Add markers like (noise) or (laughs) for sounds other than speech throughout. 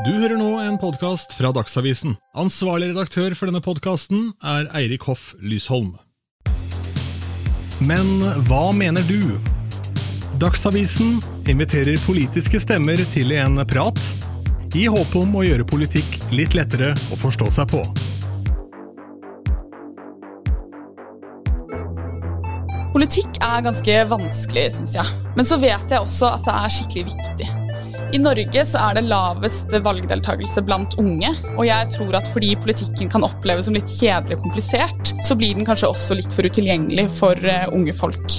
Du hører nå en podkast fra Dagsavisen. Ansvarlig redaktør for denne podkasten er Eirik Hoff Lysholm. Men hva mener du? Dagsavisen inviterer politiske stemmer til en prat, i håp om å gjøre politikk litt lettere å forstå seg på. Politikk er ganske vanskelig, syns jeg. Men så vet jeg også at det er skikkelig viktig. I Norge så er det lavest valgdeltakelse blant unge, og jeg tror at fordi politikken kan oppleves som litt kjedelig og komplisert, så blir den kanskje også litt for utilgjengelig for uh, unge folk.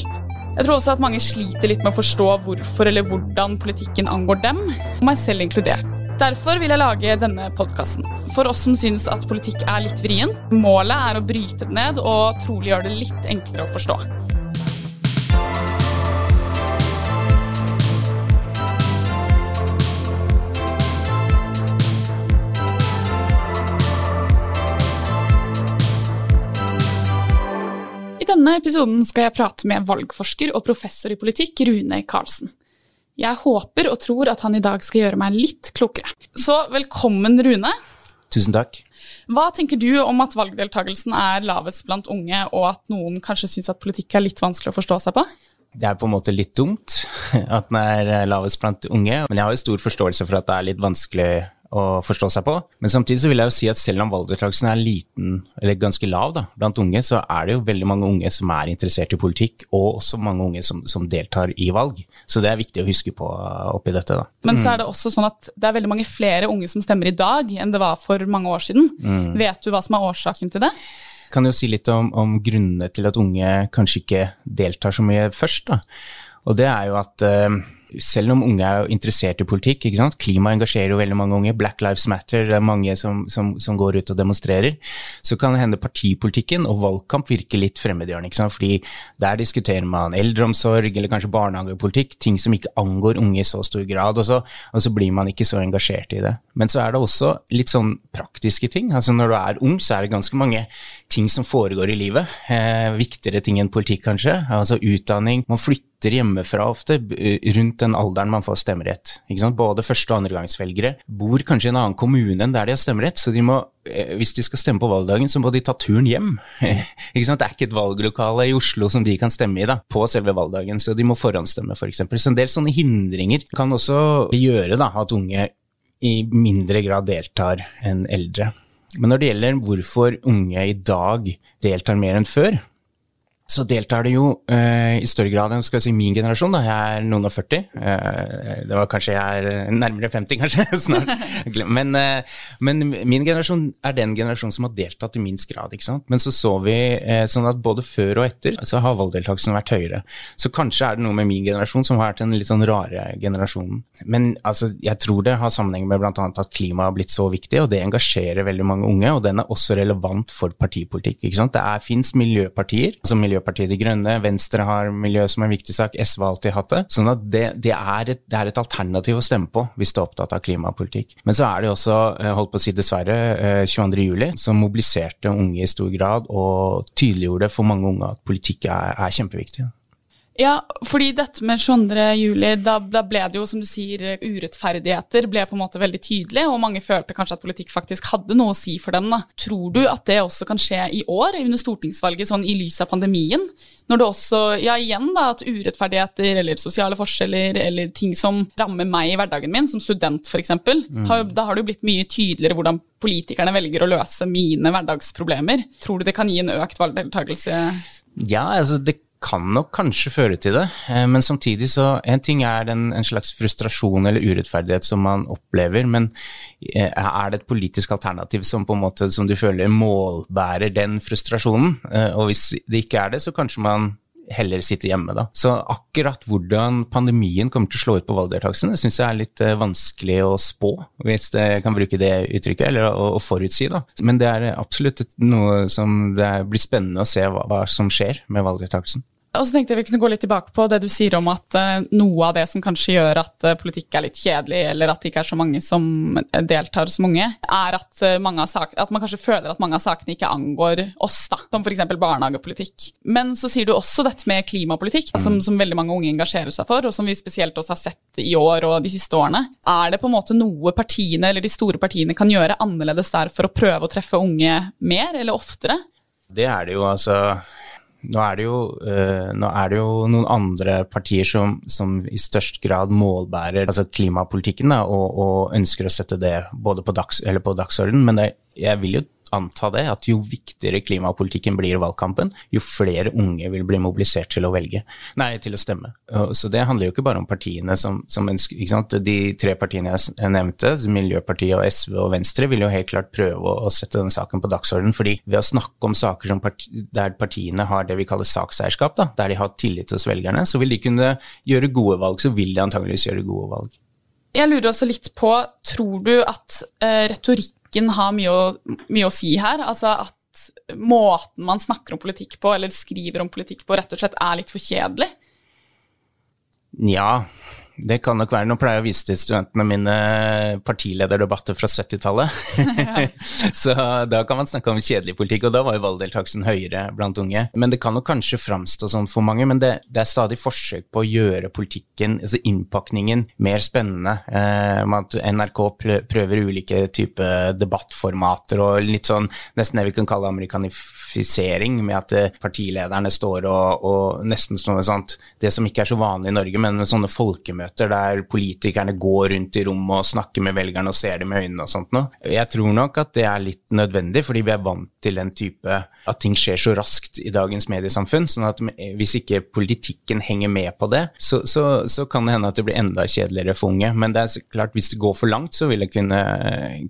Jeg tror også at mange sliter litt med å forstå hvorfor eller hvordan politikken angår dem, og meg selv inkludert. Derfor vil jeg lage denne podkasten. For oss som syns at politikk er litt vrien. Målet er å bryte det ned og trolig gjøre det litt enklere å forstå. I denne episoden skal jeg prate med valgforsker og professor i politikk Rune Karlsen. Jeg håper og tror at han i dag skal gjøre meg litt klokere. Så velkommen, Rune. Tusen takk. Hva tenker du om at valgdeltakelsen er lavest blant unge, og at noen kanskje syns at politikk er litt vanskelig å forstå seg på? Det er på en måte litt dumt (laughs) at den er lavest blant unge, men jeg har jo stor forståelse for at det er litt vanskelig å forstå seg på. Men samtidig så vil jeg jo si at selv om valgdeltakelsen er liten, eller ganske lav da, blant unge, så er det jo veldig mange unge som er interessert i politikk, og også mange unge som, som deltar i valg. Så det er viktig å huske på oppi dette. da. Men så er det også sånn at det er veldig mange flere unge som stemmer i dag enn det var for mange år siden. Mm. Vet du hva som er årsaken til det? Kan jo si litt om, om grunnene til at unge kanskje ikke deltar så mye først. da. Og det er jo at uh, selv om unge er interessert i politikk, ikke sant? klima engasjerer jo veldig mange unge, Black Lives Matter, det er mange som, som, som går ut og demonstrerer, så kan det hende partipolitikken og valgkamp virker litt fremmedgjørende. ikke sant? Fordi der diskuterer man eldreomsorg eller kanskje barnehagepolitikk, ting som ikke angår unge i så stor grad, og så, og så blir man ikke så engasjert i det. Men så er det også litt sånn praktiske ting. altså Når du er ung, så er det ganske mange ting som foregår i livet. Eh, viktigere ting enn politikk, kanskje. Altså utdanning. Man flytter hjemmefra ofte rundt den alderen man får stemmerett. Både første- og andregangsvelgere bor kanskje i en annen kommune enn der de har stemmerett, så de må, hvis de skal stemme på valgdagen, så må de ta turen hjem. (laughs) det er ikke et valglokale i Oslo som de kan stemme i da, på selve valgdagen, så de må forhåndsstemme f.eks. For så en del sånne hindringer kan også gjøre da, at unge i mindre grad deltar enn eldre. Men når det gjelder hvorfor unge i dag deltar mer enn før, så deltar det jo uh, i større grad enn skal si, min generasjon. Da. Jeg er noen og 40. Uh, det var kanskje jeg er nærmere 50, (laughs) kanskje. snart. Men, uh, men, min generasjon er den generasjonen som har deltatt i minst grad. ikke sant? Men så så vi sånn at både før og etter så har valgdeltakelsen vært høyere. Så kanskje er det noe med min generasjon som har vært den litt sånn rare generasjonen. Men altså, jeg tror det har sammenheng med bl.a. at klima har blitt så viktig, og det engasjerer veldig mange unge. Og den er også relevant for partipolitikk. ikke sant? Det fins miljøpartier. altså Miljøpartiet De Grønne, Venstre har miljø som en viktig sak, SV har alltid hatt det. Sånn at det, det, er et, det, er et, alternativ å stemme på hvis du er opptatt av klimapolitikk. Men så er det også, eh, holdt på å si dessverre, 22.07, eh, som mobiliserte unge i stor grad og tydeliggjorde for mange unge at politikk er, er kjempeviktig. Ja, fordi dette med 22. juli, da, da, ble det jo, som du sier, urettferdigheter ble på en måte veldig tydelig, og mange følte kanskje at politikk faktisk hadde noe å si for dem. da. Tror du at det også kan skje i år, under stortingsvalget, sånn i lys av pandemien? Når det også, ja igjen da, at urettferdigheter eller sosiale forskjeller eller ting som rammer meg i hverdagen min, som student f.eks., mm. Har, da har det jo blitt mye tydeligere hvordan politikerne velger å løse mine hverdagsproblemer. Tror du det kan gi en økt valgdeltakelse? Ja, altså det kan nok kanskje føre til det, eh, men samtidig så En ting er den, en slags frustrasjon eller urettferdighet som man opplever, men eh, er det et politisk alternativ som på en måte, som du føler målbærer den frustrasjonen? Eh, og hvis det ikke er det, så kanskje man heller sitte hjemme, da. Så akkurat hvordan pandemien kommer til å slå ut på valgdeltakelsen, syns jeg er litt vanskelig å spå, hvis jeg kan bruke det uttrykket, eller å, å forutsi, da. Men det er absolutt noe som det blir spennende å se hva, hva som skjer med valgdeltakelsen. Og så tenkte jeg vi kunne gå litt tilbake på det du sier om at uh, noe av det som kanskje gjør at uh, politikk er litt kjedelig, eller at det ikke er så mange som deltar som unge, er at, uh, saker, at, man kanskje føler at mange av sakene ikke angår oss, da, som f.eks. barnehagepolitikk. Men så sier du også dette med klimapolitikk, som, som, veldig mange unge engasjerer seg for, og som vi spesielt også har sett i år og de siste årene. Er det på en måte noe partiene, eller de store partiene kan gjøre annerledes der for å prøve å treffe unge mer eller oftere? Det er det jo, altså nå er jo, uh, er det jo noen andre partier som, som, i størst grad målbærer altså klimapolitikken da, og, og, ønsker å sette det både på, dags, på dagsordenen, men det, jeg vil jo anta det, at jo viktigere klimapolitikken blir i valgkampen, jo flere unge vil bli mobilisert til å velge, nei, til å stemme. Så det handler jo ikke bare om partiene som, som ønsker ikke sant? De tre partiene jeg nevnte, Miljøpartiet og SV og Venstre, vil jo helt klart prøve å, sette denne saken på dagsordenen. fordi ved å snakke om saker parti, der partiene har det vi kaller sakseierskap, da, der de har tillit hos velgerne, så vil de kunne gjøre gode valg. Så vil de antageligvis gjøre gode valg. Jeg lurer også litt på, tror du at uh, retorikk politikken har mye å, mye å si her. Altså at måten man snakker om politikk på, eller skriver om politikk på, rett og slett er litt for kjedelig? Ja, det kan nok være. Nå pleier jeg å vise til studentene mine partilederdebatter fra 70-tallet. (laughs) så da kan man snakke om kjedelig politikk, og da var jo valgdeltakelsen høyere blant unge. Men det kan nok kanskje framstå sånn for mange, men det, det, er stadig forsøk på å gjøre politikken, altså innpakningen, mer spennende. Eh, at NRK prøver ulike typer debattformater og litt sånn nesten det vi kan kalle amerikanifisering, med at eh, partilederne står og, og nesten sånn det som ikke er så vanlig i Norge, men med sånne folkemøter møter der politikerne går rundt i rommet og snakker med velgerne og ser dem i øynene og sånt noe. Jeg tror nok at det er litt nødvendig, fordi vi er vant til den type at ting skjer så raskt i dagens mediesamfunn. sånn at hvis ikke politikken henger med på det, så, så, så kan det hende at det blir enda kjedeligere for unge. Men det er klart, hvis det går for langt, så vil det kunne,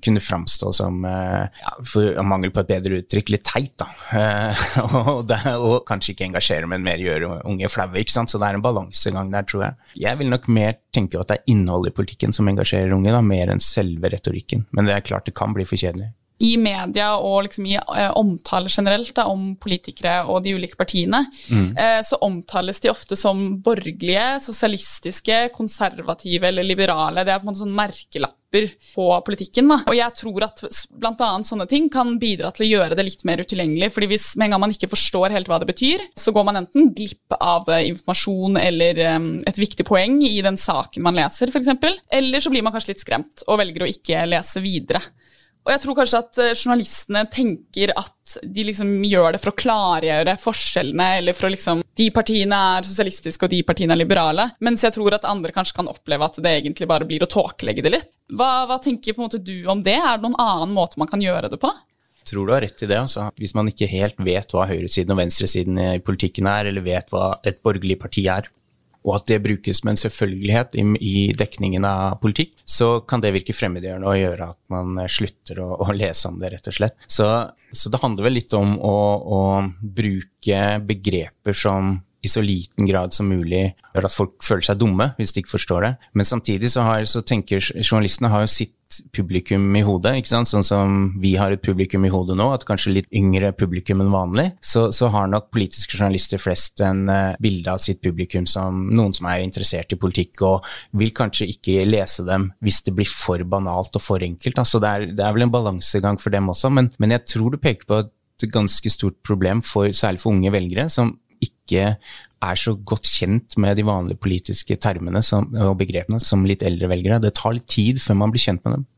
kunne framstå som, eh, ja, for mangel på et bedre uttrykk, litt teit, da. Eh, (laughs) og, det, og kanskje ikke engasjere, men mer gjøre unge flaue. ikke sant? Så det er en balansegang der, tror jeg. Jeg vil nok mer tenke at det er innholdet i politikken som engasjerer unge, da, mer enn selve retorikken. Men det er klart det kan bli for kjedelig i media og liksom i omtaler omtale generelt da, om politikere og de ulike partiene, mm. uh, så omtales de ofte som borgerlige, sosialistiske, konservative eller liberale. Det er på en måte sånn merkelapper på politikken. Da. Og jeg tror at bl.a. sånne ting kan bidra til å gjøre det litt mer utilgjengelig. fordi hvis med en gang man ikke forstår helt hva det betyr, så går man enten glipp av uh, informasjon eller um, et viktig poeng i den saken man leser, f.eks., eller så blir man kanskje litt skremt og velger å ikke lese videre. Og jeg tror kanskje at eh, journalistene tenker at de liksom gjør det for å klargjøre forskjellene, eller for å liksom De partiene er sosialistiske, og de partiene er liberale. Mens jeg tror at andre kanskje kan oppleve at det egentlig bare blir å tåkelegge det litt. Hva, hva tenker på en måte du om det? Er det noen annen måte man kan gjøre det på? Jeg tror du har rett i det. Altså. Hvis man ikke helt vet hva høyresiden og venstresiden i politikken er, eller vet hva et borgerlig parti er, og at det brukes med en selvfølgelighet i, i, dekningen av politikk, så kan det virke fremmedgjørende og gjøre at man slutter å, å, lese om det, rett og slett. Så, så det handler vel litt om å, å bruke begreper som i så liten grad som mulig gjør at folk føler seg dumme hvis de ikke forstår det. Men samtidig så, har, så tenker journalistene har jo sitt publikum i hodet, ikke sant? sånn som vi har et publikum i hodet nå, at kanskje litt yngre publikum enn vanlig, så, så har nok politiske journalister flest en uh, bilde av sitt publikum som noen som er interessert i politikk, og vil kanskje ikke lese dem hvis det blir for banalt og for enkelt. Altså, det, er, det er vel en balansegang for dem også, men, men jeg tror du peker på et ganske stort problem, for, særlig for unge velgere, som ikke er så godt kjent med de vanlige politiske termene som, og begrepene som litt eldre velgere. Det tar litt tid før man blir kjent med dem.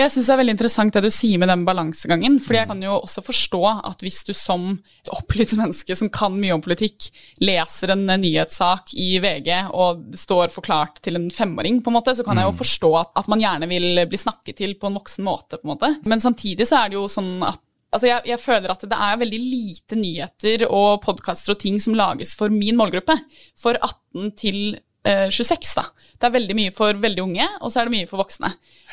Jeg syns det er veldig interessant det du sier med den balansegangen. fordi jeg kan jo også forstå at hvis du som et opplyst menneske som kan mye om politikk, leser en nyhetssak i VG og står forklart til en femåring, på en måte, så kan jeg jo mm. forstå at, at man gjerne vil bli snakket til på en voksen måte. på en måte. Men samtidig så er det jo sånn at Altså jeg, jeg, føler at det er veldig lite nyheter og podkaster og ting som lages for min målgruppe. For 18 til 26, eh, da. Det er veldig mye for veldig unge, og så er det mye for voksne.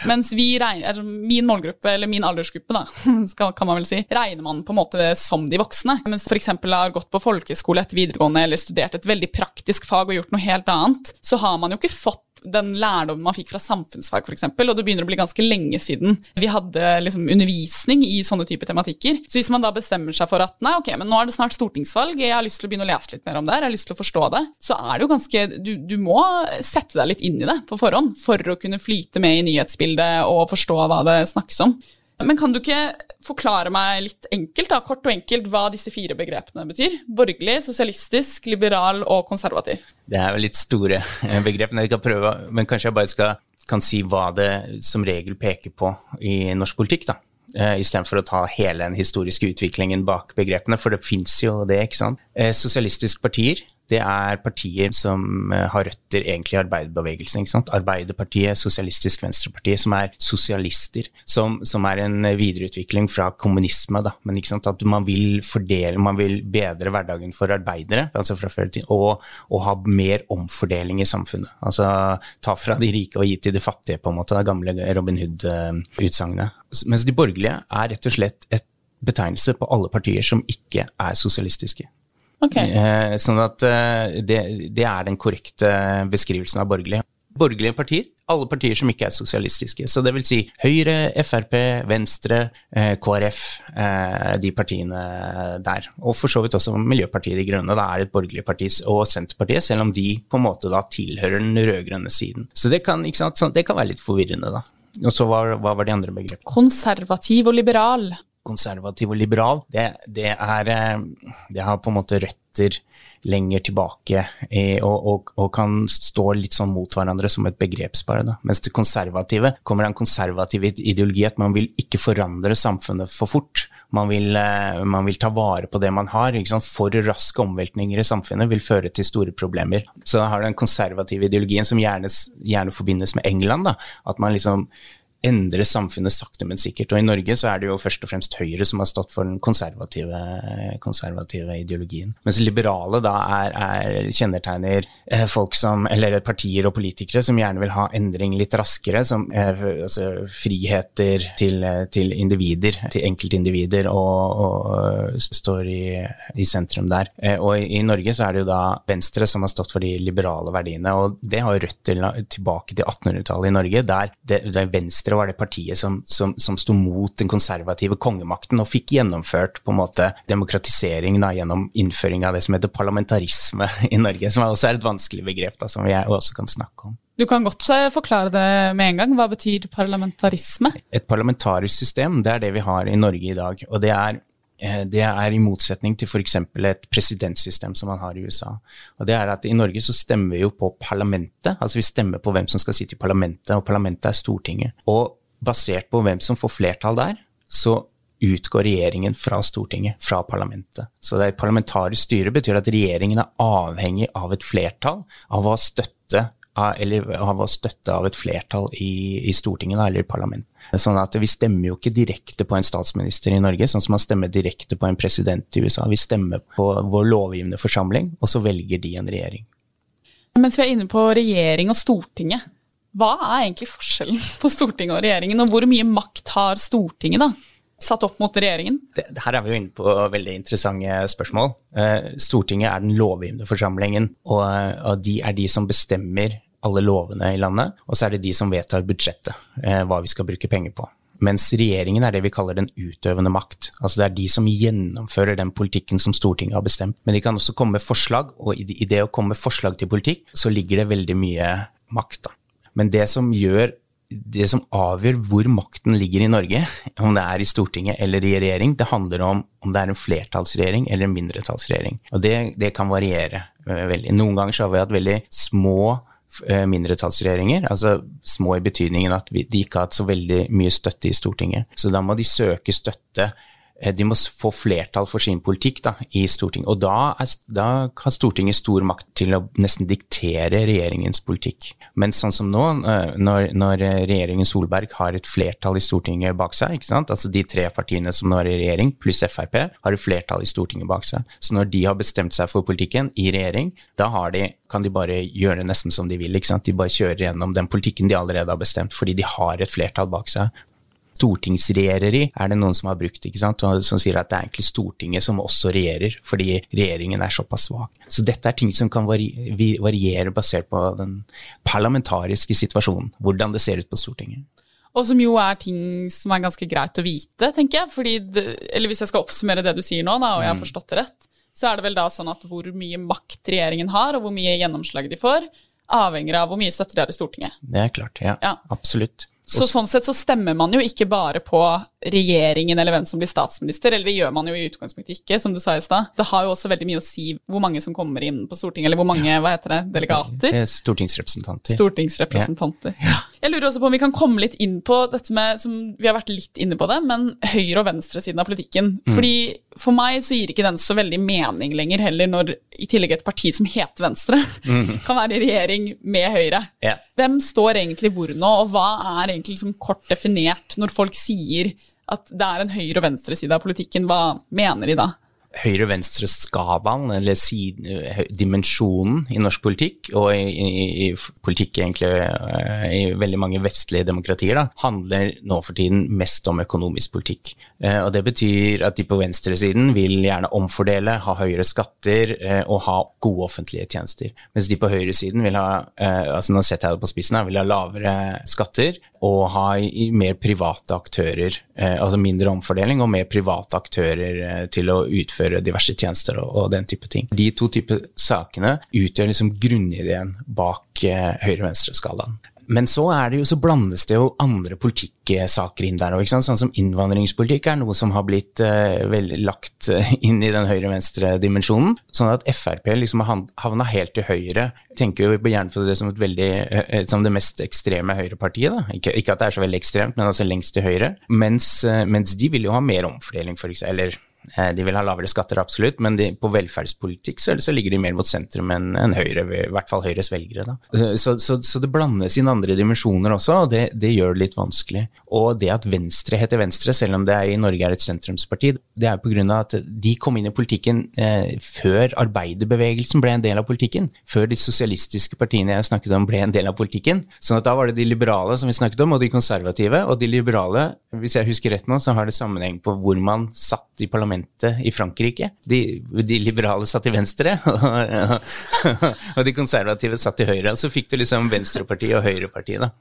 Mens vi regner, altså min målgruppe, eller min aldersgruppe, da, (laughs) skal, kan man vel si, regner man på en måte som de voksne. Mens f.eks. har gått på folkeskole etter videregående eller studert et veldig praktisk fag og gjort noe helt annet, så har man jo ikke fått den lærdommen man fikk fra samfunnsfag f.eks., og det begynner å bli ganske lenge siden vi hadde liksom, undervisning i sånne type tematikker. Så hvis man da bestemmer seg for at nei, ok, men nå er det snart stortingsvalg, jeg har lyst til å begynne å lese litt mer om det, jeg har lyst til å forstå det, så er det jo ganske Du, du må sette deg litt inn i det på forhånd for å kunne flyte med i nyhetsbildet og forstå hva det snakkes om. Men kan du ikke forklare meg litt enkelt, da, kort og enkelt, hva disse fire begrepene betyr? Borgerlig, sosialistisk, liberal og konservativ. Det er jo litt store begrepene jeg kan prøve, men kanskje jeg bare skal, kan si hva det som regel peker på i norsk politikk, da. Uh, Istedenfor å ta hele den historiske utviklingen bak begrepene, for det fins jo det, ikke sant. Uh, sosialistiske partier det er partier som eh, har røtter egentlig i arbeiderbevegelsen. ikke sant? Arbeiderpartiet, Sosialistisk Venstreparti, som er sosialister. Som, som, er en videreutvikling fra kommunisme. da, men ikke sant, At man vil fordele, man vil bedre hverdagen for arbeidere altså fra før til, og, og ha mer omfordeling i samfunnet. Altså ta fra de rike og gi til de fattige, på en måte. Det gamle Robin Hood-utsagnet. Mens de borgerlige er rett og slett et betegnelse på alle partier som ikke er sosialistiske. Okay. Eh, sånn at eh, det, det, er den korrekte beskrivelsen av borgerlige. Borgerlige partier, alle partier som ikke er sosialistiske. Så det vil si Høyre, Frp, Venstre, eh, KrF, de partiene der. Og for så vidt også Miljøpartiet De Grønne, da er et borgerlig parti, og Senterpartiet, selv om de på en måte da tilhører den rød-grønne siden. Så det kan, det kan, være litt forvirrende, da. Og så hva, hva var de andre begrepene? Konservativ og liberal konservativ og liberal, det, det, er, eh, det har på en måte røtter lenger tilbake og, og, og, kan stå litt sånn mot hverandre som et begrepspar. Mens det konservative kommer av en konservativ ideologi at man vil ikke forandre samfunnet for fort. Man vil, eh, man vil ta vare på det man har. For raske omveltninger i samfunnet vil føre til store problemer. Så da har du den konservative ideologien som gjerne, gjerne forbindes med England. Da. At man liksom endre samfunnet sakte, men sikkert. Og i Norge så er det jo først og fremst Høyre som har stått for den konservative, konservative ideologien. Mens liberale da er, er kjennetegner eh, folk som, eller partier og politikere som gjerne vil ha endring litt raskere, som eh, altså friheter til, til, individer, til enkeltindivider, og, og står i, i, sentrum der. Eh, og i, i, Norge så er det jo da Venstre som har stått for de liberale verdiene, og det har røtter tilbake til 1800-tallet i Norge, der det, det er Venstre Var det partiet som, som, som sto mot den konservative kongemakten og fikk gjennomført på en måte demokratisering da, gjennom innføring av det som heter parlamentarisme (laughs) i Norge, som også er et vanskelig begrep da, som jeg også kan snakke om. Du kan godt forklare det med en gang. Hva betyr parlamentarisme? Et parlamentarisk system, det er det vi har i Norge i dag. og det er eh, det er i motsetning til f.eks. et presidentsystem som man har i USA. Og det er at I Norge så stemmer vi jo på parlamentet, altså vi stemmer på hvem som skal sitte i parlamentet, og parlamentet er Stortinget. Og basert på hvem som får flertall der, så utgår regjeringen fra Stortinget, fra parlamentet. Så det er parlamentarisk styre betyr at regjeringen er avhengig av et flertall, av å ha støtte, eller av, å støtte av et flertall i, i Stortinget eller i parlamentet. Sånn at Vi stemmer jo ikke direkte på en statsminister i Norge, sånn som man stemmer direkte på en president i USA. Vi stemmer på vår lovgivende forsamling, og så velger de en regjering. Mens vi er inne på regjering og Stortinget, hva er egentlig forskjellen (laughs) på Stortinget og regjeringen, og hvor mye makt har Stortinget da? satt opp mot regjeringen? Det, her er vi jo inne på veldig interessante spørsmål. Eh, Stortinget er den lovgivende forsamlingen, og, og, de er de som bestemmer alle lovene i landet. Og så er det de som vedtar budsjettet, eh, hva vi skal bruke penger på. Mens regjeringen er det vi kaller den utøvende makt. Altså det er de som gjennomfører den politikken som Stortinget har bestemt. Men de kan også komme med forslag, og i det å komme med forslag til politikk, så ligger det veldig mye makt. da. Men det som gjør det som avgjør hvor makten ligger i Norge, om det er i Stortinget eller i regjering, det handler om om det er en flertallsregjering eller en mindretallsregjering. Og det, det kan variere uh, veldig. Noen ganger så har vi hatt veldig små mindretallsregjeringer, altså små i betydningen at de ikke har hatt så veldig mye støtte i Stortinget. Så da må de søke støtte Eh, de må få flertall for sin politikk da, i Stortinget. Og da, er, da, har Stortinget stor makt til å nesten diktere regjeringens politikk. Men sånn som nå, eh, når, når regjeringen Solberg har et flertall i Stortinget bak seg, altså de tre partiene som nå er i regjering, pluss Frp, har et flertall i Stortinget bak seg. Så når de har bestemt seg for politikken i regjering, da de, kan de bare gjøre nesten som de vil. De bare kjører gjennom den politikken de allerede har bestemt, fordi de har et flertall bak seg. Stortingsregjerer i, er det noen som har brukt, ikke sant, som sier at det er egentlig Stortinget som også regjerer, fordi regjeringen er såpass svak. Så dette er ting som kan variere basert på den parlamentariske situasjonen, hvordan det ser ut på Stortinget. Og som jo er ting som er ganske greit å vite, tenker jeg. Fordi det, eller hvis jeg skal oppsummere det du sier nå, da, og jeg har mm. forstått det rett, så er det vel da sånn at hvor mye makt regjeringen har, og hvor mye gjennomslag de får, avhenger av hvor mye støtte de har i Stortinget. Det er klart, ja. ja. Absolutt. Så sånn sett så stemmer man jo ikke bare på regjeringen eller hvem som blir statsminister, eller det gjør man jo i utgangspunktet ikke, som du sa i stad. Det har jo også veldig mye å si hvor mange som kommer inn på Stortinget, eller hvor mange, hva heter det, delegater? Stortingsrepresentanter. Stortingsrepresentanter. Ja. Jeg lurer også på om vi kan komme litt inn på dette med, som vi har vært litt inne på det, men høyre- og venstresiden av politikken. Mm. Fordi for meg så gir ikke den så veldig mening lenger heller, når i tillegg et parti som heter Venstre, mm. (laughs) kan være i regjering med Høyre. Yeah. Hvem står egentlig hvor nå, og hva er egentlig liksom kort definert når folk sier at det er en høyre- og venstreside av politikken, hva mener de da? Høyre-venstre-skalaen, eller siden, dimensjonen i norsk politikk, og i, i, i, politikk egentlig eh, i veldig mange vestlige demokratier, da, handler nå for tiden mest om økonomisk politikk. Eh, og Det betyr at de på venstresiden vil gjerne omfordele, ha høyere skatter eh, og ha gode offentlige tjenester. Mens de på høyresiden vil ha altså nå setter jeg det på spissen, vil ha lavere skatter og ha mer private aktører, altså mindre omfordeling og mer private aktører til å utføre diverse tjenester og, og den type ting. De to typer sakene utgjør liksom grunnideen bak eh, høyre-venstre-skalaen. Men så, jo, så blandes det jo andre politikksaker inn der òg. Sånn som innvandringspolitikk er noe som har blitt uh, vel, lagt uh, inn i den høyre-venstre-dimensjonen. Sånn at Frp liksom har havna helt til høyre. Tenker jo gjerne på det som, veldig, uh, som det mest ekstreme høyrepartiet. Ikke, ikke, at det er så veldig ekstremt, men altså lengst til høyre. Mens, mens de vil jo ha mer omfordeling, for eksempel. Eh, de vil ha lavere skatter, absolutt, men de, på velferdspolitikk så, så, ligger de mer mot sentrum enn en Høyre, i hvert fall Høyres velgere. Eh, så, så, så, det blandes inn andre dimensjoner også, og det, det, gjør det litt vanskelig. Og det at Venstre heter Venstre, selv om det i Norge er et sentrumsparti, det er pga. at de kom inn i politikken eh, før arbeiderbevegelsen ble en del av politikken. Før de sosialistiske partiene jeg snakket om ble en del av politikken. sånn at da var det de liberale som vi snakket om, og de konservative. Og de liberale, hvis jeg husker rett nå, så har det sammenheng på hvor man satt i parlamentet parlamentet i Frankrike. De, de liberale satt til venstre, (laughs) og, og, de konservative satt til høyre. Og så fikk du liksom Venstrepartiet og Høyrepartiet, da.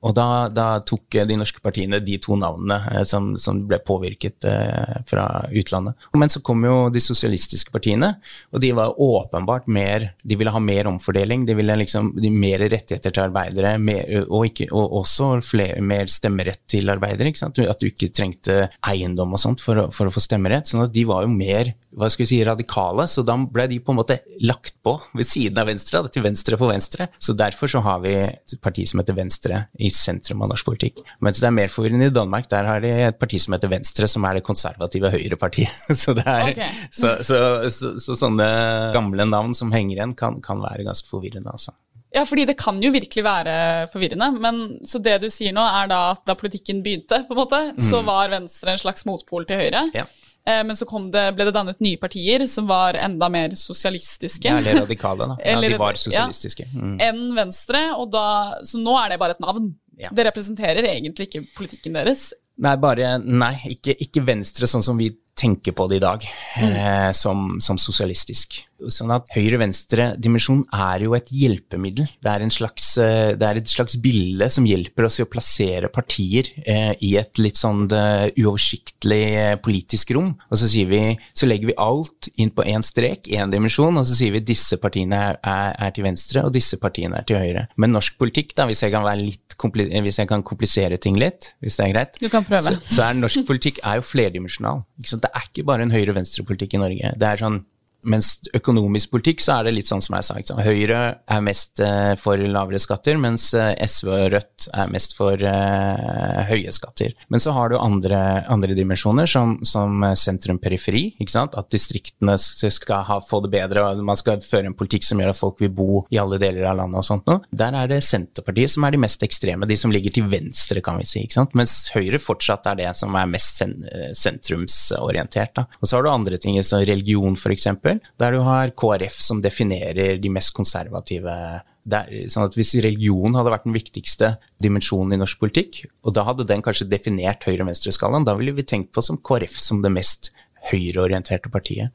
Og da, da, tok de norske partiene de to navnene eh, som, som, ble påvirket eh, fra utlandet. Men så kom jo de sosialistiske partiene, og de var åpenbart mer De ville ha mer omfordeling, de ville liksom mer rettigheter til arbeidere, mer, og, ikke, og, også flere, mer stemmerett til arbeidere. At du ikke trengte eiendom og sånt for, for å få stemmerett. sånn at de var jo mer hva skal vi si, radikale, så da ble de på en måte lagt på ved siden av Venstre, til venstre for Venstre. Så derfor så har vi et parti som heter Venstre i sentrum av norsk politikk. Mens det er mer forvirrende i Danmark, der har de et parti som heter Venstre, som er det konservative høyrepartiet. (laughs) Så, er, okay. så, så, så, sånne gamle navn som henger igjen, kan, kan være ganske forvirrende, altså. Ja, fordi det kan jo virkelig være forvirrende. Men så det du sier nå, er da at da politikken begynte, på en måte, mm. så var Venstre en slags motpol til Høyre. Ja. Eh, men så det, ble det dannet nye partier som var enda mer sosialistiske. Ja, eller radikale, da. (laughs) Ja, de var sosialistiske. Mm. Enn Venstre, og da, så nå er det bare et navn. Ja. Det representerer egentlig ikke politikken deres. Nei, bare, nei ikke, ikke Venstre sånn som vi tenker på det i dag, mm. eh, som, som sosialistisk. Sånn at Høyre-venstre-dimensjon er jo et hjelpemiddel. Det er, slags, eh, det er, et slags bilde som hjelper oss i å plassere partier eh, i et litt sånn uh, uoversiktlig eh, politisk rom. Og så, vi, så, legger vi alt inn på én strek, én dimensjon, og så sier vi disse partiene er, er, er, til venstre, og disse partiene er til høyre. Men norsk politikk, da, hvis jeg kan, hvis jeg kan komplisere ting litt, hvis det er greit, du kan prøve. så, så er norsk politikk er jo flerdimensjonal. Det er ikke bare en høyre-venstre-politikk i Norge. Det er sånn mens økonomisk politikk så er det litt sånn som jeg sa. Høyre er mest uh, for lavere skatter, mens uh, SV og Rødt er mest for uh, høye skatter. Men så har du andre, andre dimensjoner, som, som sentrum-periferi. At distriktene skal ha, få det bedre, og man skal føre en politikk som gjør at folk vil bo i alle deler av landet og sånt noe. Der er det Senterpartiet som er de mest ekstreme, de som ligger til venstre, kan vi si. Mens Høyre fortsatt er det som er mest sen sentrumsorientert. Da. Og så har du andre ting, som religion f.eks der du har KrF som definerer de mest konservative der, sånn at Hvis religion hadde vært den viktigste dimensjonen i norsk politikk, og da hadde den kanskje definert høyre-venstre-skalaen, da ville vi tenkt på som KrF som det mest høyreorienterte partiet.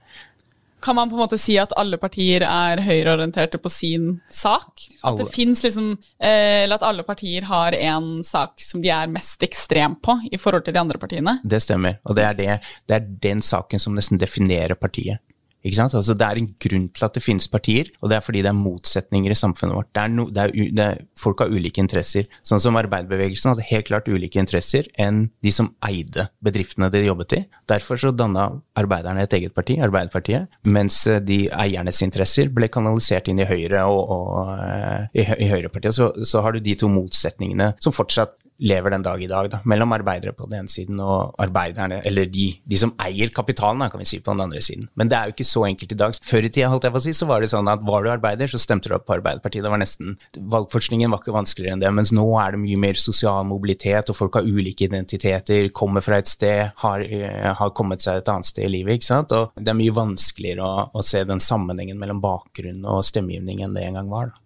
Kan man på en måte si at alle partier er høyreorienterte på sin sak? At liksom, eh, at alle partier har en sak som de er mest ekstrem på i forhold til de andre partiene? Det stemmer, og det er, det, det er den saken som nesten definerer partiet. Altså, det er en grunn til at det finnes partier, og det er fordi det er motsetninger i samfunnet vårt. Det er no, det er, det er, folk har ulike interesser. Sånn som arbeiderbevegelsen hadde helt klart ulike interesser enn de som eide bedriftene de jobbet i. Derfor så danna arbeiderne et eget parti, Arbeiderpartiet, mens eh, de eiernes interesser ble kanalisert inn i Høyre og, og uh, i, i Høyrepartiet. Så, så har du de to motsetningene som fortsatt lever den dag i dag, da, mellom arbeidere på den ene siden og arbeiderne, eller de, de som eier kapitalen, da, kan vi si, på den andre siden. Men det er jo ikke så enkelt i dag. Før i tida holdt jeg på å si, så var det sånn at var du arbeider, så stemte du opp på Arbeiderpartiet. Det var nesten, Valgforskningen var ikke vanskeligere enn det, mens nå er det mye mer sosial mobilitet, og folk har ulike identiteter, kommer fra et sted, har, eh, har kommet seg et annet sted i livet. ikke sant? Og det er mye vanskeligere å, å se den sammenhengen mellom bakgrunn og stemmegivning enn det en gang var. da.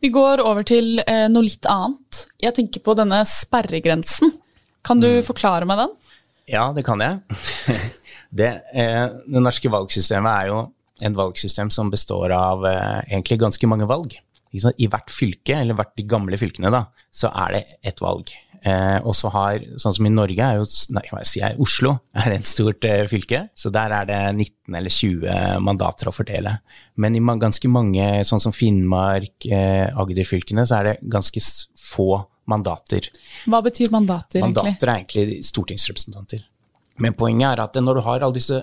Vi går over til eh, noe litt annet. Jeg tenker på denne sperregrensen. Kan du mm. forklare meg den? Ja, det kan jeg. (laughs) det, eh, det, norske valgsystemet er jo et valgsystem som består av eh, egentlig ganske mange valg. I hvert fylke, eller hvert de gamle fylkene, da, så er det ett valg. Eh, og så har, sånn som i Norge, er jo nei, hva jeg Oslo er et stort eh, fylke. Så der er det 19 eller 20 mandater å fordele. Men i man, ganske mange, sånn som Finnmark, eh, Agder-fylkene, så er det ganske få mandater. Hva betyr mandater, egentlig? Mandater er egentlig stortingsrepresentanter. Men poenget er at når du har alle disse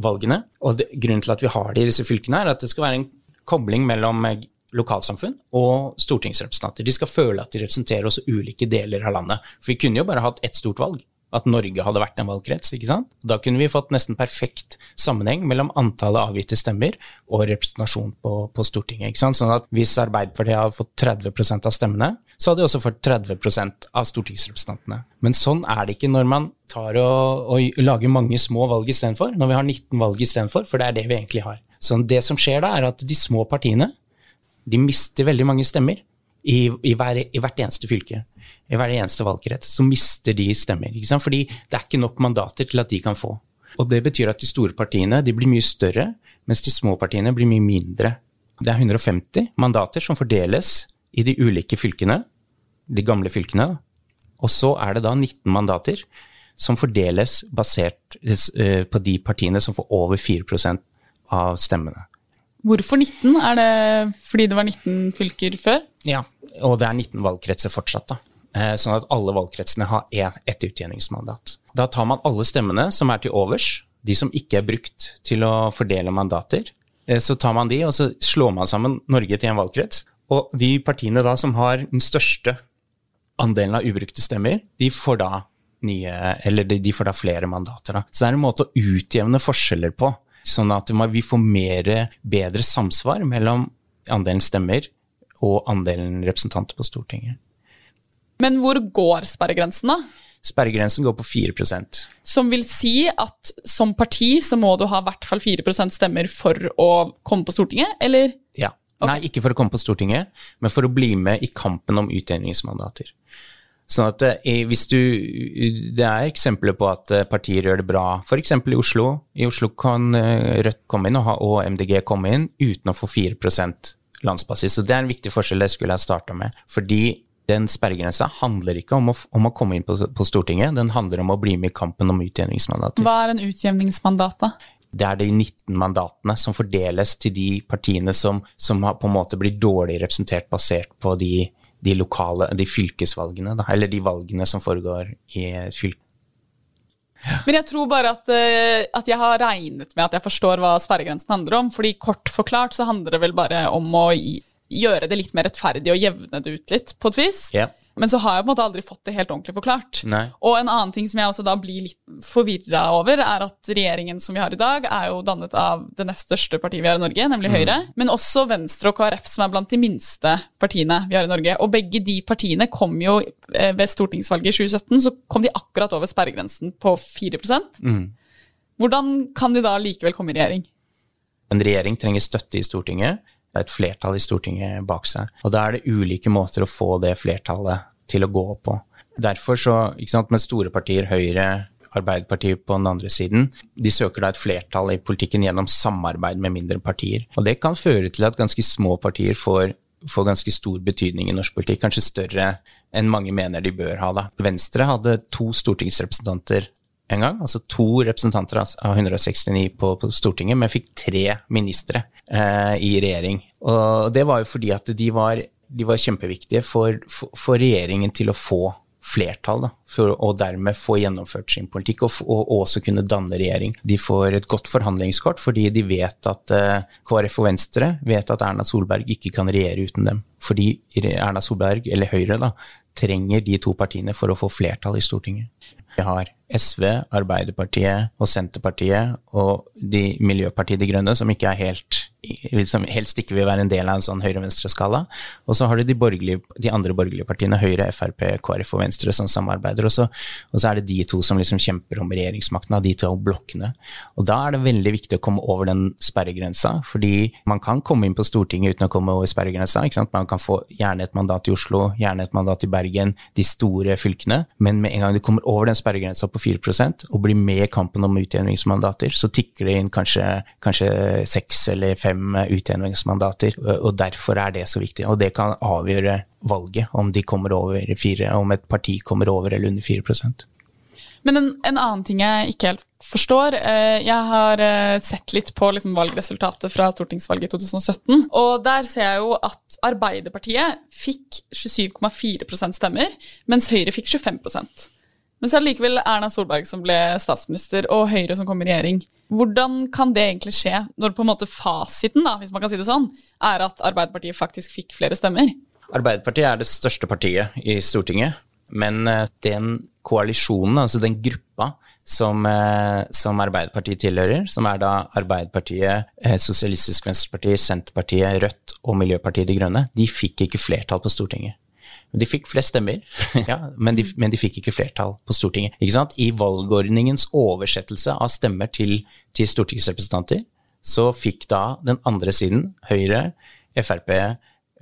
valgene, og det, grunnen til at vi har det i disse fylkene, er at det skal være en kobling mellom eh, lokalsamfunn og stortingsrepresentanter. De skal føle at de representerer også ulike deler av landet. For vi kunne jo bare hatt ett stort valg. At Norge hadde vært en valgkrets. ikke sant? Da kunne vi fått nesten perfekt sammenheng mellom antallet avgitte stemmer og representasjon på, på Stortinget. ikke sant? Sånn at Hvis Arbeiderpartiet hadde fått 30% av stemmene, så hadde de også fått 30% av stortingsrepresentantene. Men sånn er det ikke når man tar og, og lager mange små valg istedenfor. Når vi har 19 valg istedenfor, for det er det vi egentlig har. Så det som skjer da, er at de små partiene de mister veldig mange stemmer i, i, hver, i hvert eneste fylke. I hver eneste valgkrets. Så mister de stemmer. Fordi det er ikke nok mandater til at de kan få. Og det betyr at de store partiene de blir mye større, mens de små partiene blir mye mindre. Det er 150 mandater som fordeles i de ulike fylkene, de gamle fylkene. Og så er det da 19 mandater som fordeles basert eh, på de partiene som får over 4% av stemmene. Hvorfor 19? Er det fordi det var 19 fylker før? Ja, og det er 19 valgkretser fortsatt. da. Eh, sånn at alle valgkretsene har ett utjevningsmandat. Da tar man alle stemmene som er til overs, de som ikke er brukt til å fordele mandater. Eh, så tar man de, og så slår man sammen Norge til en valgkrets. Og de partiene da som har den største andelen av ubrukte stemmer, de får da nye, de får da flere mandater. Da. Så det er en måte å utjevne forskjeller på Sånn at vi får mer, bedre samsvar mellom andelen stemmer og andelen representanter på Stortinget. Men hvor går sperregrensen, da? Sperregrensen går på 4% Som vil si at som parti så må du ha i hvert fall 4% stemmer for å komme på Stortinget, eller? Ja. Okay. Nei, ikke for å komme på Stortinget, men for å bli med i kampen om utjevningsmandater. Sånn at eh, hvis du, Det er eksempler på at eh, partier gjør det bra, f.eks. i Oslo. I Oslo kan eh, Rødt komme inn og, ha MDG komme inn uten å få 4% landsbasis. Så Det er en viktig forskjell jeg skulle ha starta med. Fordi den sperregrensa handler ikke om å, om å komme inn på, på, Stortinget, den handler om å bli med i kampen om utjevningsmandater. Hva er en utjevningsmandat, da? Det er de 19 mandatene som fordeles til de partiene som, som på en måte blir dårlig representert basert på de de lokale, de fylkesvalgene, da, eller de valgene som foregår i et fylke. Men jeg tror bare at, eh, at, jeg har regnet med at jeg forstår hva sperregrensen handler om. fordi kort forklart så handler det vel bare om å gjøre det litt mer rettferdig og jevne det ut litt, på et vis. Yeah. Men så har jeg på en måte aldri fått det helt ordentlig forklart. Nei. Og en annen ting som jeg også da blir litt forvirra over, er at regjeringen som vi har i dag, er jo dannet av det nest største partiet vi har i Norge, nemlig mm. Høyre. Men også Venstre og KrF, som er blant de minste partiene vi har i Norge. Og begge de partiene kom jo eh, ved stortingsvalget i 2017, så kom de akkurat over sperregrensen på 4 mm. Hvordan kan de da likevel komme i regjering? En regjering trenger støtte i Stortinget et flertall i Stortinget bak seg. Og da er det ulike måter å få det flertallet til å gå på. Derfor så, ikke sant, med store partier, Høyre, Arbeiderpartiet på den andre siden, de søker da et flertall i politikken gjennom samarbeid med mindre partier. Og det kan føre til at ganske små partier får, får ganske stor betydning i norsk politikk, kanskje større enn mange mener de bør ha. da. Venstre hadde to stortingsrepresentanter en gang, altså to representanter av 169 på, på Stortinget, men fikk tre ministre eh, i regjering. Og det var jo fordi at de var, de var kjempeviktige for, for, for regjeringen til å få flertall, da, for og dermed få gjennomført sin politikk og, og, også kunne danne regjering. De får et godt forhandlingskort fordi de vet at eh, KrF og Venstre vet at Erna Solberg ikke kan regjere uten dem. Fordi Erna Solberg, eller Høyre, da, trenger de to partiene for å få flertall i Stortinget. Vi har SV, Arbeiderpartiet og Senterpartiet og de Miljøpartiet De Grønne, som ikke er helt som helst ikke vil være en del av en sånn høyre-venstre-skala. Og så har du de, de, andre borgerlige partiene, Høyre, Frp, KrF og Venstre, som samarbeider. Og så, og så er det de to som liksom kjemper om regjeringsmakten, av de to blokkene. Og da er det veldig viktig å komme over den sperregrensa, fordi man kan komme inn på Stortinget uten å komme over sperregrensa. Man kan få gjerne et mandat i Oslo, gjerne et mandat i Bergen, de store fylkene. Men med en gang du kommer over den sperregrensa på 4% og blir med i kampen om utjevningsmandater, så tikker det inn kanskje seks eller fem fem utjevningsmandater, og derfor er det så viktig. Og det kan avgjøre valget, om de kommer over fire, om et parti kommer over eller under 4% men en, en, annen ting jeg ikke helt forstår eh, Jeg har eh, sett litt på liksom valgresultatet fra stortingsvalget i 2017. Og der ser jeg jo at Arbeiderpartiet fikk 27,4% stemmer, mens Høyre fikk 25 Men så er det likevel Erna Solberg som ble statsminister, og Høyre som kom i regjering. Hvordan kan det egentlig skje, når på en måte fasiten da, hvis man kan si det sånn, er at Arbeiderpartiet faktisk fikk flere stemmer? Arbeiderpartiet er det største partiet i Stortinget, men eh, den koalisjonen, altså den gruppa som, eh, som Arbeiderpartiet tilhører, som er da Arbeiderpartiet, eh, Sosialistisk Venstreparti, Senterpartiet, Rødt og Miljøpartiet De Grønne, de fikk ikke flertall på Stortinget. De fikk flest stemmer, (laughs) ja, men, de, men, de, fikk ikke flertall på Stortinget. I valgordningens oversettelse av stemmer til, til, stortingsrepresentanter, så fikk da den andre siden, Høyre, Frp,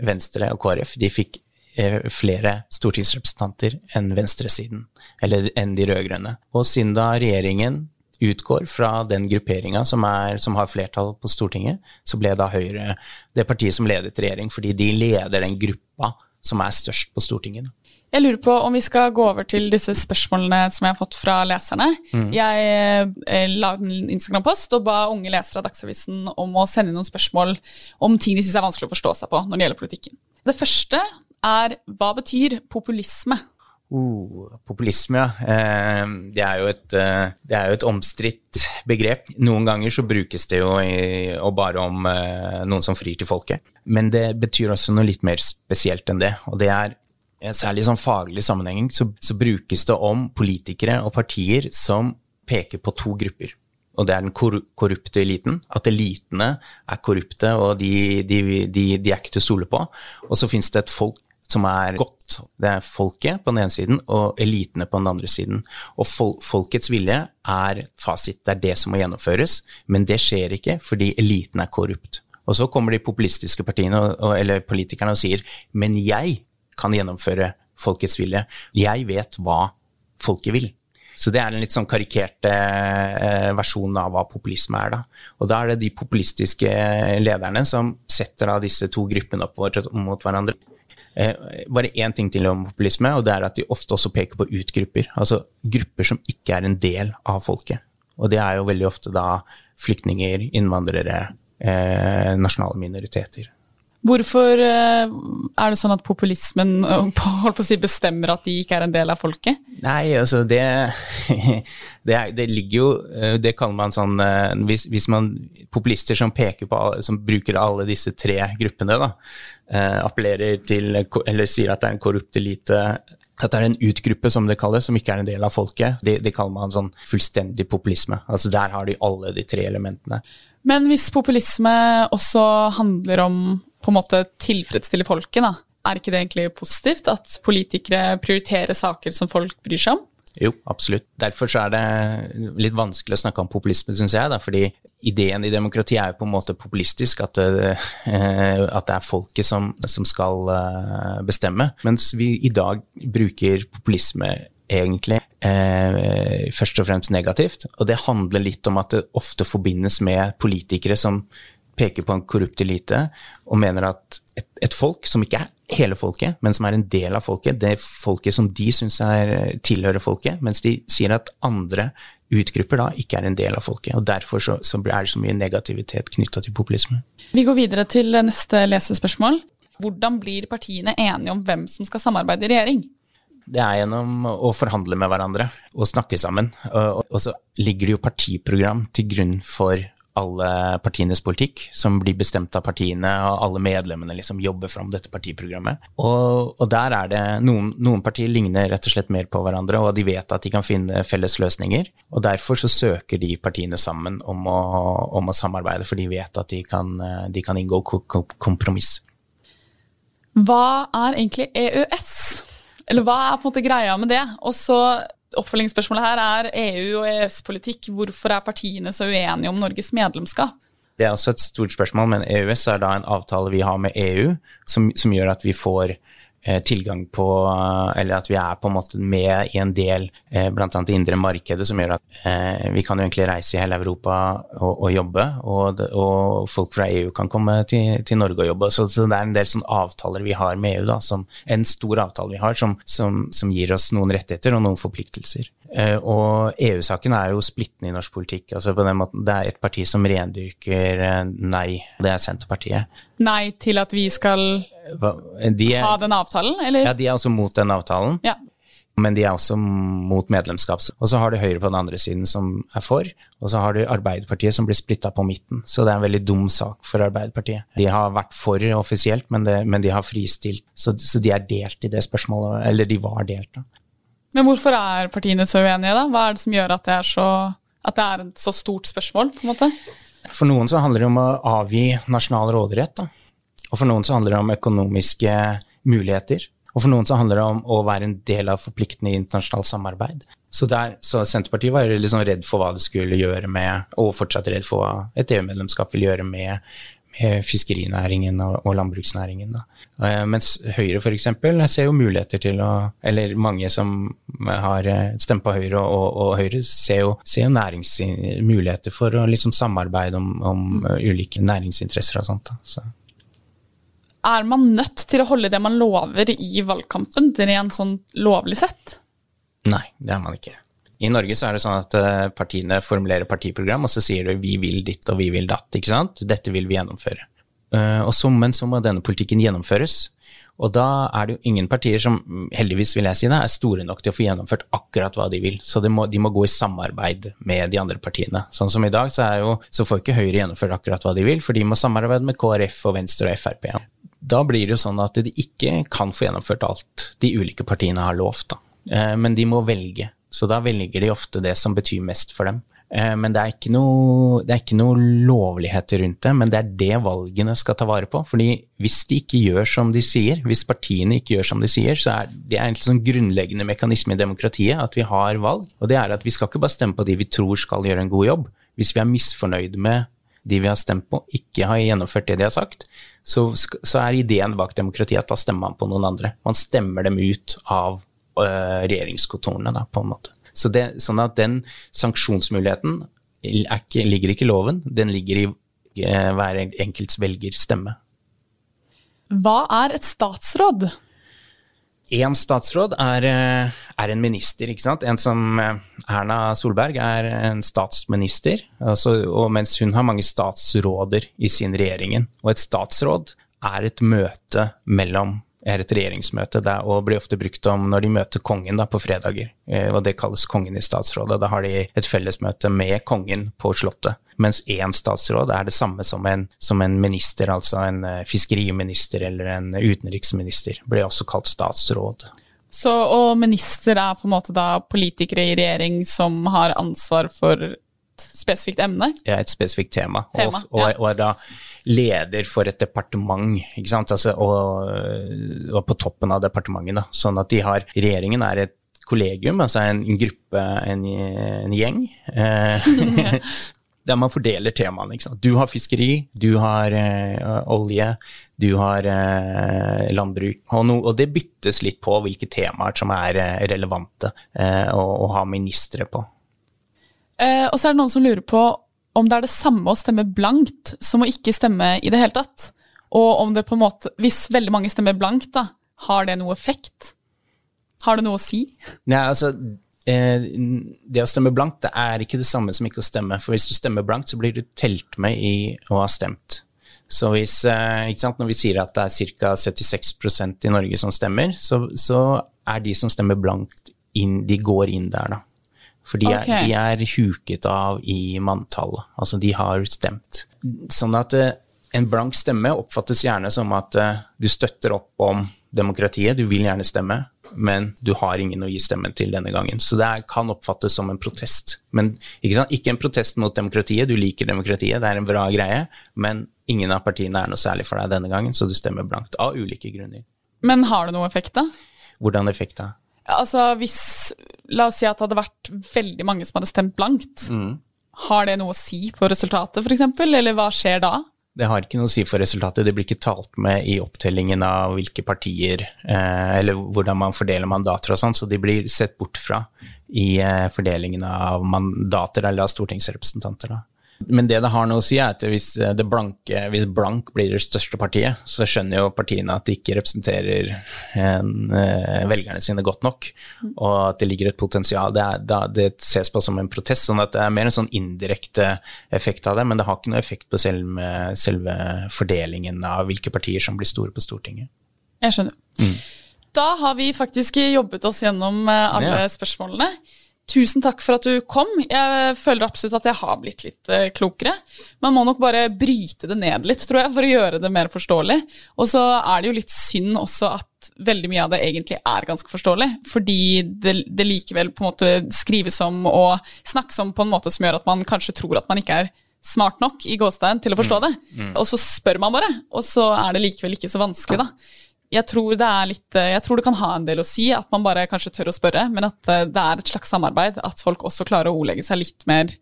Venstre og KrF, de fikk eh, flere stortingsrepresentanter enn venstresiden, eller enn de rød-grønne. Og siden da regjeringen utgår fra den grupperinga som, som, har flertall på Stortinget, så ble da Høyre det partiet som ledet regjering, fordi de leder den gruppa som er størst på Stortinget. Jeg lurer på om vi skal gå over til disse spørsmålene som jeg har fått fra leserne. Mm. Jeg eh, la en Instagram-post og ba unge lesere av Dagsavisen om å sende noen spørsmål om ting de syns er vanskelig å forstå seg på når det gjelder politikken. Det første er hva betyr populisme? Uh, populisme, ja. Eh, det er jo et, eh, det et omstridt begrep. Noen ganger så brukes det jo i, bare om eh, noen som frir til folket. Men det betyr også noe litt mer spesielt enn det. Og det er særlig i sånn faglig sammenheng så, så brukes det om politikere og partier som peker på to grupper og det er den korrupte eliten. At elitene er korrupte, og de, de, de, de er ikke til å stole på. Og så finnes det et folk som er godt. Det er folket på den ene siden og elitene på den andre siden. Og fol folkets vilje er fasit, det er det som må gjennomføres. Men det skjer ikke fordi eliten er korrupt. Og så kommer de populistiske partiene og, eller politikerne og sier men jeg kan gjennomføre folkets vilje. Jeg vet hva folket vil. Så det er en litt sånn karikert eh, versjon av hva populisme er. da. Og da er det de populistiske lederne som setter da disse to gruppene opp mot hverandre. Eh, bare én ting til om populisme, og det er at de ofte også peker på utgrupper. Altså grupper som ikke er en del av folket. Og det er jo veldig ofte da flyktninger, innvandrere, eh, nasjonale minoriteter. Hvorfor eh, er det sånn at populismen (laughs) å si, bestemmer at de ikke er en del av folket? Nei, altså det, (laughs) det, det ligger jo eh, Det kaller man sånn eh, hvis, hvis, man Populister som peker på som bruker alle disse tre gruppene, da, appellerer til Eller sier at det er en korrupt elite at det er en utgruppe, som det kalles, som ikke er en del av folket. Det, det kaller man sånn fullstendig populisme. Altså Der har de alle de tre elementene. Men hvis populisme også handler om på en måte tilfredsstille folket, da. Er ikke det egentlig positivt at politikere prioriterer saker som folk bryr seg om? Jo, absolutt. Derfor så er det litt vanskelig å snakke om populisme, syns jeg. Da, fordi ideen i demokrati er jo på en måte populistisk, at det, eh, at det er folket som, som, skal eh, bestemme. Mens vi i dag bruker populisme egentlig eh, først og fremst negativt. Og det handler litt om at det ofte forbindes med politikere som peker på en korrupt elite og mener at et, et, folk som ikke er hele folket, men som er en del av folket, det er folket som de syns tilhører folket, mens de sier at andre utgrupper da ikke er en del av folket. og Derfor så, så er det så mye negativitet knytta til populisme. Vi går videre til neste lesespørsmål. Hvordan blir partiene enige om hvem som skal samarbeide i regjering? Det er gjennom å forhandle med hverandre og snakke sammen. Og så ligger det jo partiprogram til grunn for alle partienes politikk, som blir bestemt av partiene, og alle medlemmene liksom jobber fram dette partiprogrammet. Og, og der er det noen, noen, partier ligner rett og slett mer på hverandre, og de vet at de kan finne felles løsninger. Og derfor så søker de partiene sammen om å, om å samarbeide, for de vet at de kan, de kan inngå kompromiss. Hva er egentlig EØS? Eller hva er på en måte greia med det? Og så Oppfølgingsspørsmålet her er EU og EØS-politikk. Hvorfor er partiene så uenige om Norges medlemskap? Det er også et stort spørsmål, men EØS er da en avtale vi har med EU som, som gjør at vi får tilgang på Eller at vi er på en måte med i en del, eh, bl.a. det indre markedet, som gjør at eh, vi kan jo egentlig reise i hele Europa og, og jobbe. Og, og, folk fra EU kan komme til, til Norge og jobbe. Så, så, det er en del sånne avtaler vi har med EU, da, som, en stor avtale vi har, som, som, som gir oss noen rettigheter og noen forpliktelser. Og EU-saken er jo splittende i norsk politikk. altså på den måten, Det er et parti som rendyrker nei, det er Senterpartiet. Nei til at vi skal de er, ha den avtalen, eller? Ja, de er også mot den avtalen. Ja. Men de er også mot medlemskap. Og så har du Høyre på den andre siden som er for, og så har du Arbeiderpartiet som blir splitta på midten. Så det er en veldig dum sak for Arbeiderpartiet. De har vært for offisielt, men, det, men de har fristilt. Så, så, de er delt i det spørsmålet, eller de var delt, da. Men hvorfor er partiene så uenige, da? Hva er det som gjør at det er så, at det er et så stort spørsmål, på en måte? For noen så handler det om å avgi nasjonal råderett, da. Og for noen så handler det om økonomiske muligheter. Og for noen så handler det om å være en del av forpliktende internasjonalt samarbeid. Så, der, så Senterpartiet var liksom redd for hva det skulle gjøre med, og fortsatt redd for hva et EU-medlemskap vil gjøre med, med fiskerinæringen og, og landbruksnæringen. Uh, mens Høyre f.eks. ser jo muligheter til å Eller mange som har eh, stemt på Høyre og, og Høyre, ser jo, jo næringsmuligheter for å liksom samarbeide om, om ulike næringsinteresser og sånt. Da. Så. Er man nødt til å holde det man lover i valgkampen, rent sånn lovlig sett? Nei, det er man ikke. I Norge så er det sånn at eh, partiene formulerer partiprogram, og så sier de vi vil ditt og vi vil datt. ikke sant? Dette vil vi gjennomføre. Eh, og så, men så må denne politikken gjennomføres. Og da er det jo ingen partier som, heldigvis vil jeg si det, er store nok til å få gjennomført akkurat hva de vil. Så de må, de må gå i samarbeid med de andre partiene. Sånn som i dag, så, jo, så får ikke Høyre gjennomført akkurat hva de vil, for de må samarbeide med KrF og Venstre og Frp da blir det jo sånn at de ikke kan få gjennomført alt de ulike partiene har lovt. Da. Eh, men de må velge, så da velger de ofte det som betyr mest for dem. Eh, men det er, ikke noe, det er ikke noe lovligheter rundt det, men det er det valgene skal ta vare på. Fordi hvis de ikke gjør som de sier, hvis partiene ikke gjør som de sier, så er det en sånn grunnleggende mekanisme i demokratiet at vi har valg. Og det er at vi skal ikke bare stemme på de vi tror skal gjøre en god jobb. Hvis vi er misfornøyd med de vi har stemt på, ikke har gjennomført det de har sagt, så, så, er ideen bak demokratiet at da stemmer man på noen andre. Man stemmer dem ut av uh, regjeringskontorene, da, på en måte. Så det, sånn at den sanksjonsmuligheten ikke, ligger ikke i loven, den ligger i uh, hver enkelts velgers stemme. Hva er et statsråd? Én statsråd er, eh, er, en minister, ikke sant. En som Erna Solberg er en statsminister, altså, og mens hun har mange statsråder i sin regjeringen. Og et statsråd er et møte mellom er et regjeringsmøte der, og blir ofte brukt om når de møter kongen da, på fredager. Eh, og Det kalles Kongen i statsrådet. Da har de et fellesmøte med kongen på Slottet. Mens én statsråd er det samme som en, som en minister, altså en eh, fiskeriminister eller en utenriksminister. Blir også kalt statsråd. Så, og minister er på en måte da politikere i regjering som har ansvar for et spesifikt emne? Ja, et spesifikt tema. tema og, og, ja. og, er da leder for et departement, ikke sant? Altså, og, og, på toppen av departementet. Da. Sånn at de har Regjeringen er et kollegium, altså en, en gruppe, en, en gjeng. Eh, (laughs) (laughs) der man fordeler temaene. Du har fiskeri, du har eh, olje, du har eh, landbruk. Og, no, og, det byttes litt på hvilke temaer som er eh, relevante å, å, ha ministre på. Eh, og så er det noen som lurer på om det er det samme å stemme blankt som å ikke stemme i det hele tatt. Og om det på en måte, hvis veldig mange stemmer blankt, da, har det noe effekt? Har det noe å si? Nei, altså det å stemme blankt det er ikke det samme som ikke å stemme. For hvis du stemmer blankt, så blir du telt med i å ha stemt. Så hvis, eh, Når vi sier at det er ca. 76% i Norge som stemmer, så, så, er de som stemmer blankt, inn, de går inn der, da. For de, okay. er, de er huket av i manntallet. Altså, de har stemt. Sånn at eh, en blank stemme oppfattes gjerne som at du støtter opp om demokratiet, du vil gjerne stemme, men du har ingen å gi stemmen til denne gangen. Så det kan oppfattes som en protest. Men ikke, ikke, en protest mot demokratiet, du liker demokratiet, det er en bra greie, men ingen av partiene er noe særlig for deg denne gangen, så du stemmer blankt. Av ulike grunner. Men har det noe effekt, da? Hvordan effekt, da? Altså hvis La oss si at det hadde vært veldig mange som hadde stemt blankt. Mm. Har det noe å si på resultatet, f.eks., eller hva skjer da? Det har ikke noe å si for resultatet. Det blir ikke talt med i opptellingen av hvilke partier eh, Eller hvordan man fordeler mandater og sånn, så de blir sett bort fra i eh, fordelingen av mandater eller av stortingsrepresentanter. Da. Men det det har noe å si, er at hvis, eh, blanke, hvis blank blir det største partiet, så skjønner jo partiene at de ikke representerer en, uh, velgerne sine godt nok, og at det ligger et potensial. Det, er, det, ses på som en protest, sånn at det er mer en sånn indirekte effekt av det, men det har ikke noe effekt på selve, selve fordelingen av hvilke partier som blir store på Stortinget. Jeg skjønner. Mm. Da har vi faktisk jobbet oss gjennom eh, alle ja. spørsmålene. Tusen takk for at du kom. Jeg føler absolutt at jeg har blitt litt uh, klokere. Man må nok bare bryte det ned litt, tror jeg, for å gjøre det mer forståelig. Og så er det jo litt synd også at veldig mye av det egentlig er ganske forståelig, fordi det, det likevel på en måte skrives om og snakkes om på en måte som gjør at man kanskje tror at man ikke er smart nok i gåstein til å forstå mm. det. Mm. Og så spør man bare, og så er det likevel ikke så vanskelig, da jeg tror, det er litt, eh, jeg tror det kan ha en del å si at man bare kanskje tør å spørre, men at eh, det er et slags samarbeid. At folk også klarer å ordlegge seg litt mer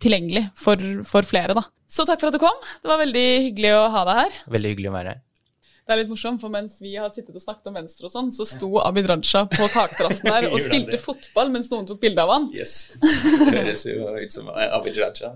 tilgjengelig for, for, flere. da. Så takk for at du kom. Det var veldig hyggelig å ha deg her. Veldig hyggelig å være her. Det er litt morsomt, for mens vi har sittet og snakket om Venstre og sånn, så sto Abid Raja på takterrassen der (laughs) og spilte fotball mens noen tok bilde av han. Yes. Det høres jo ut som Abid Raja.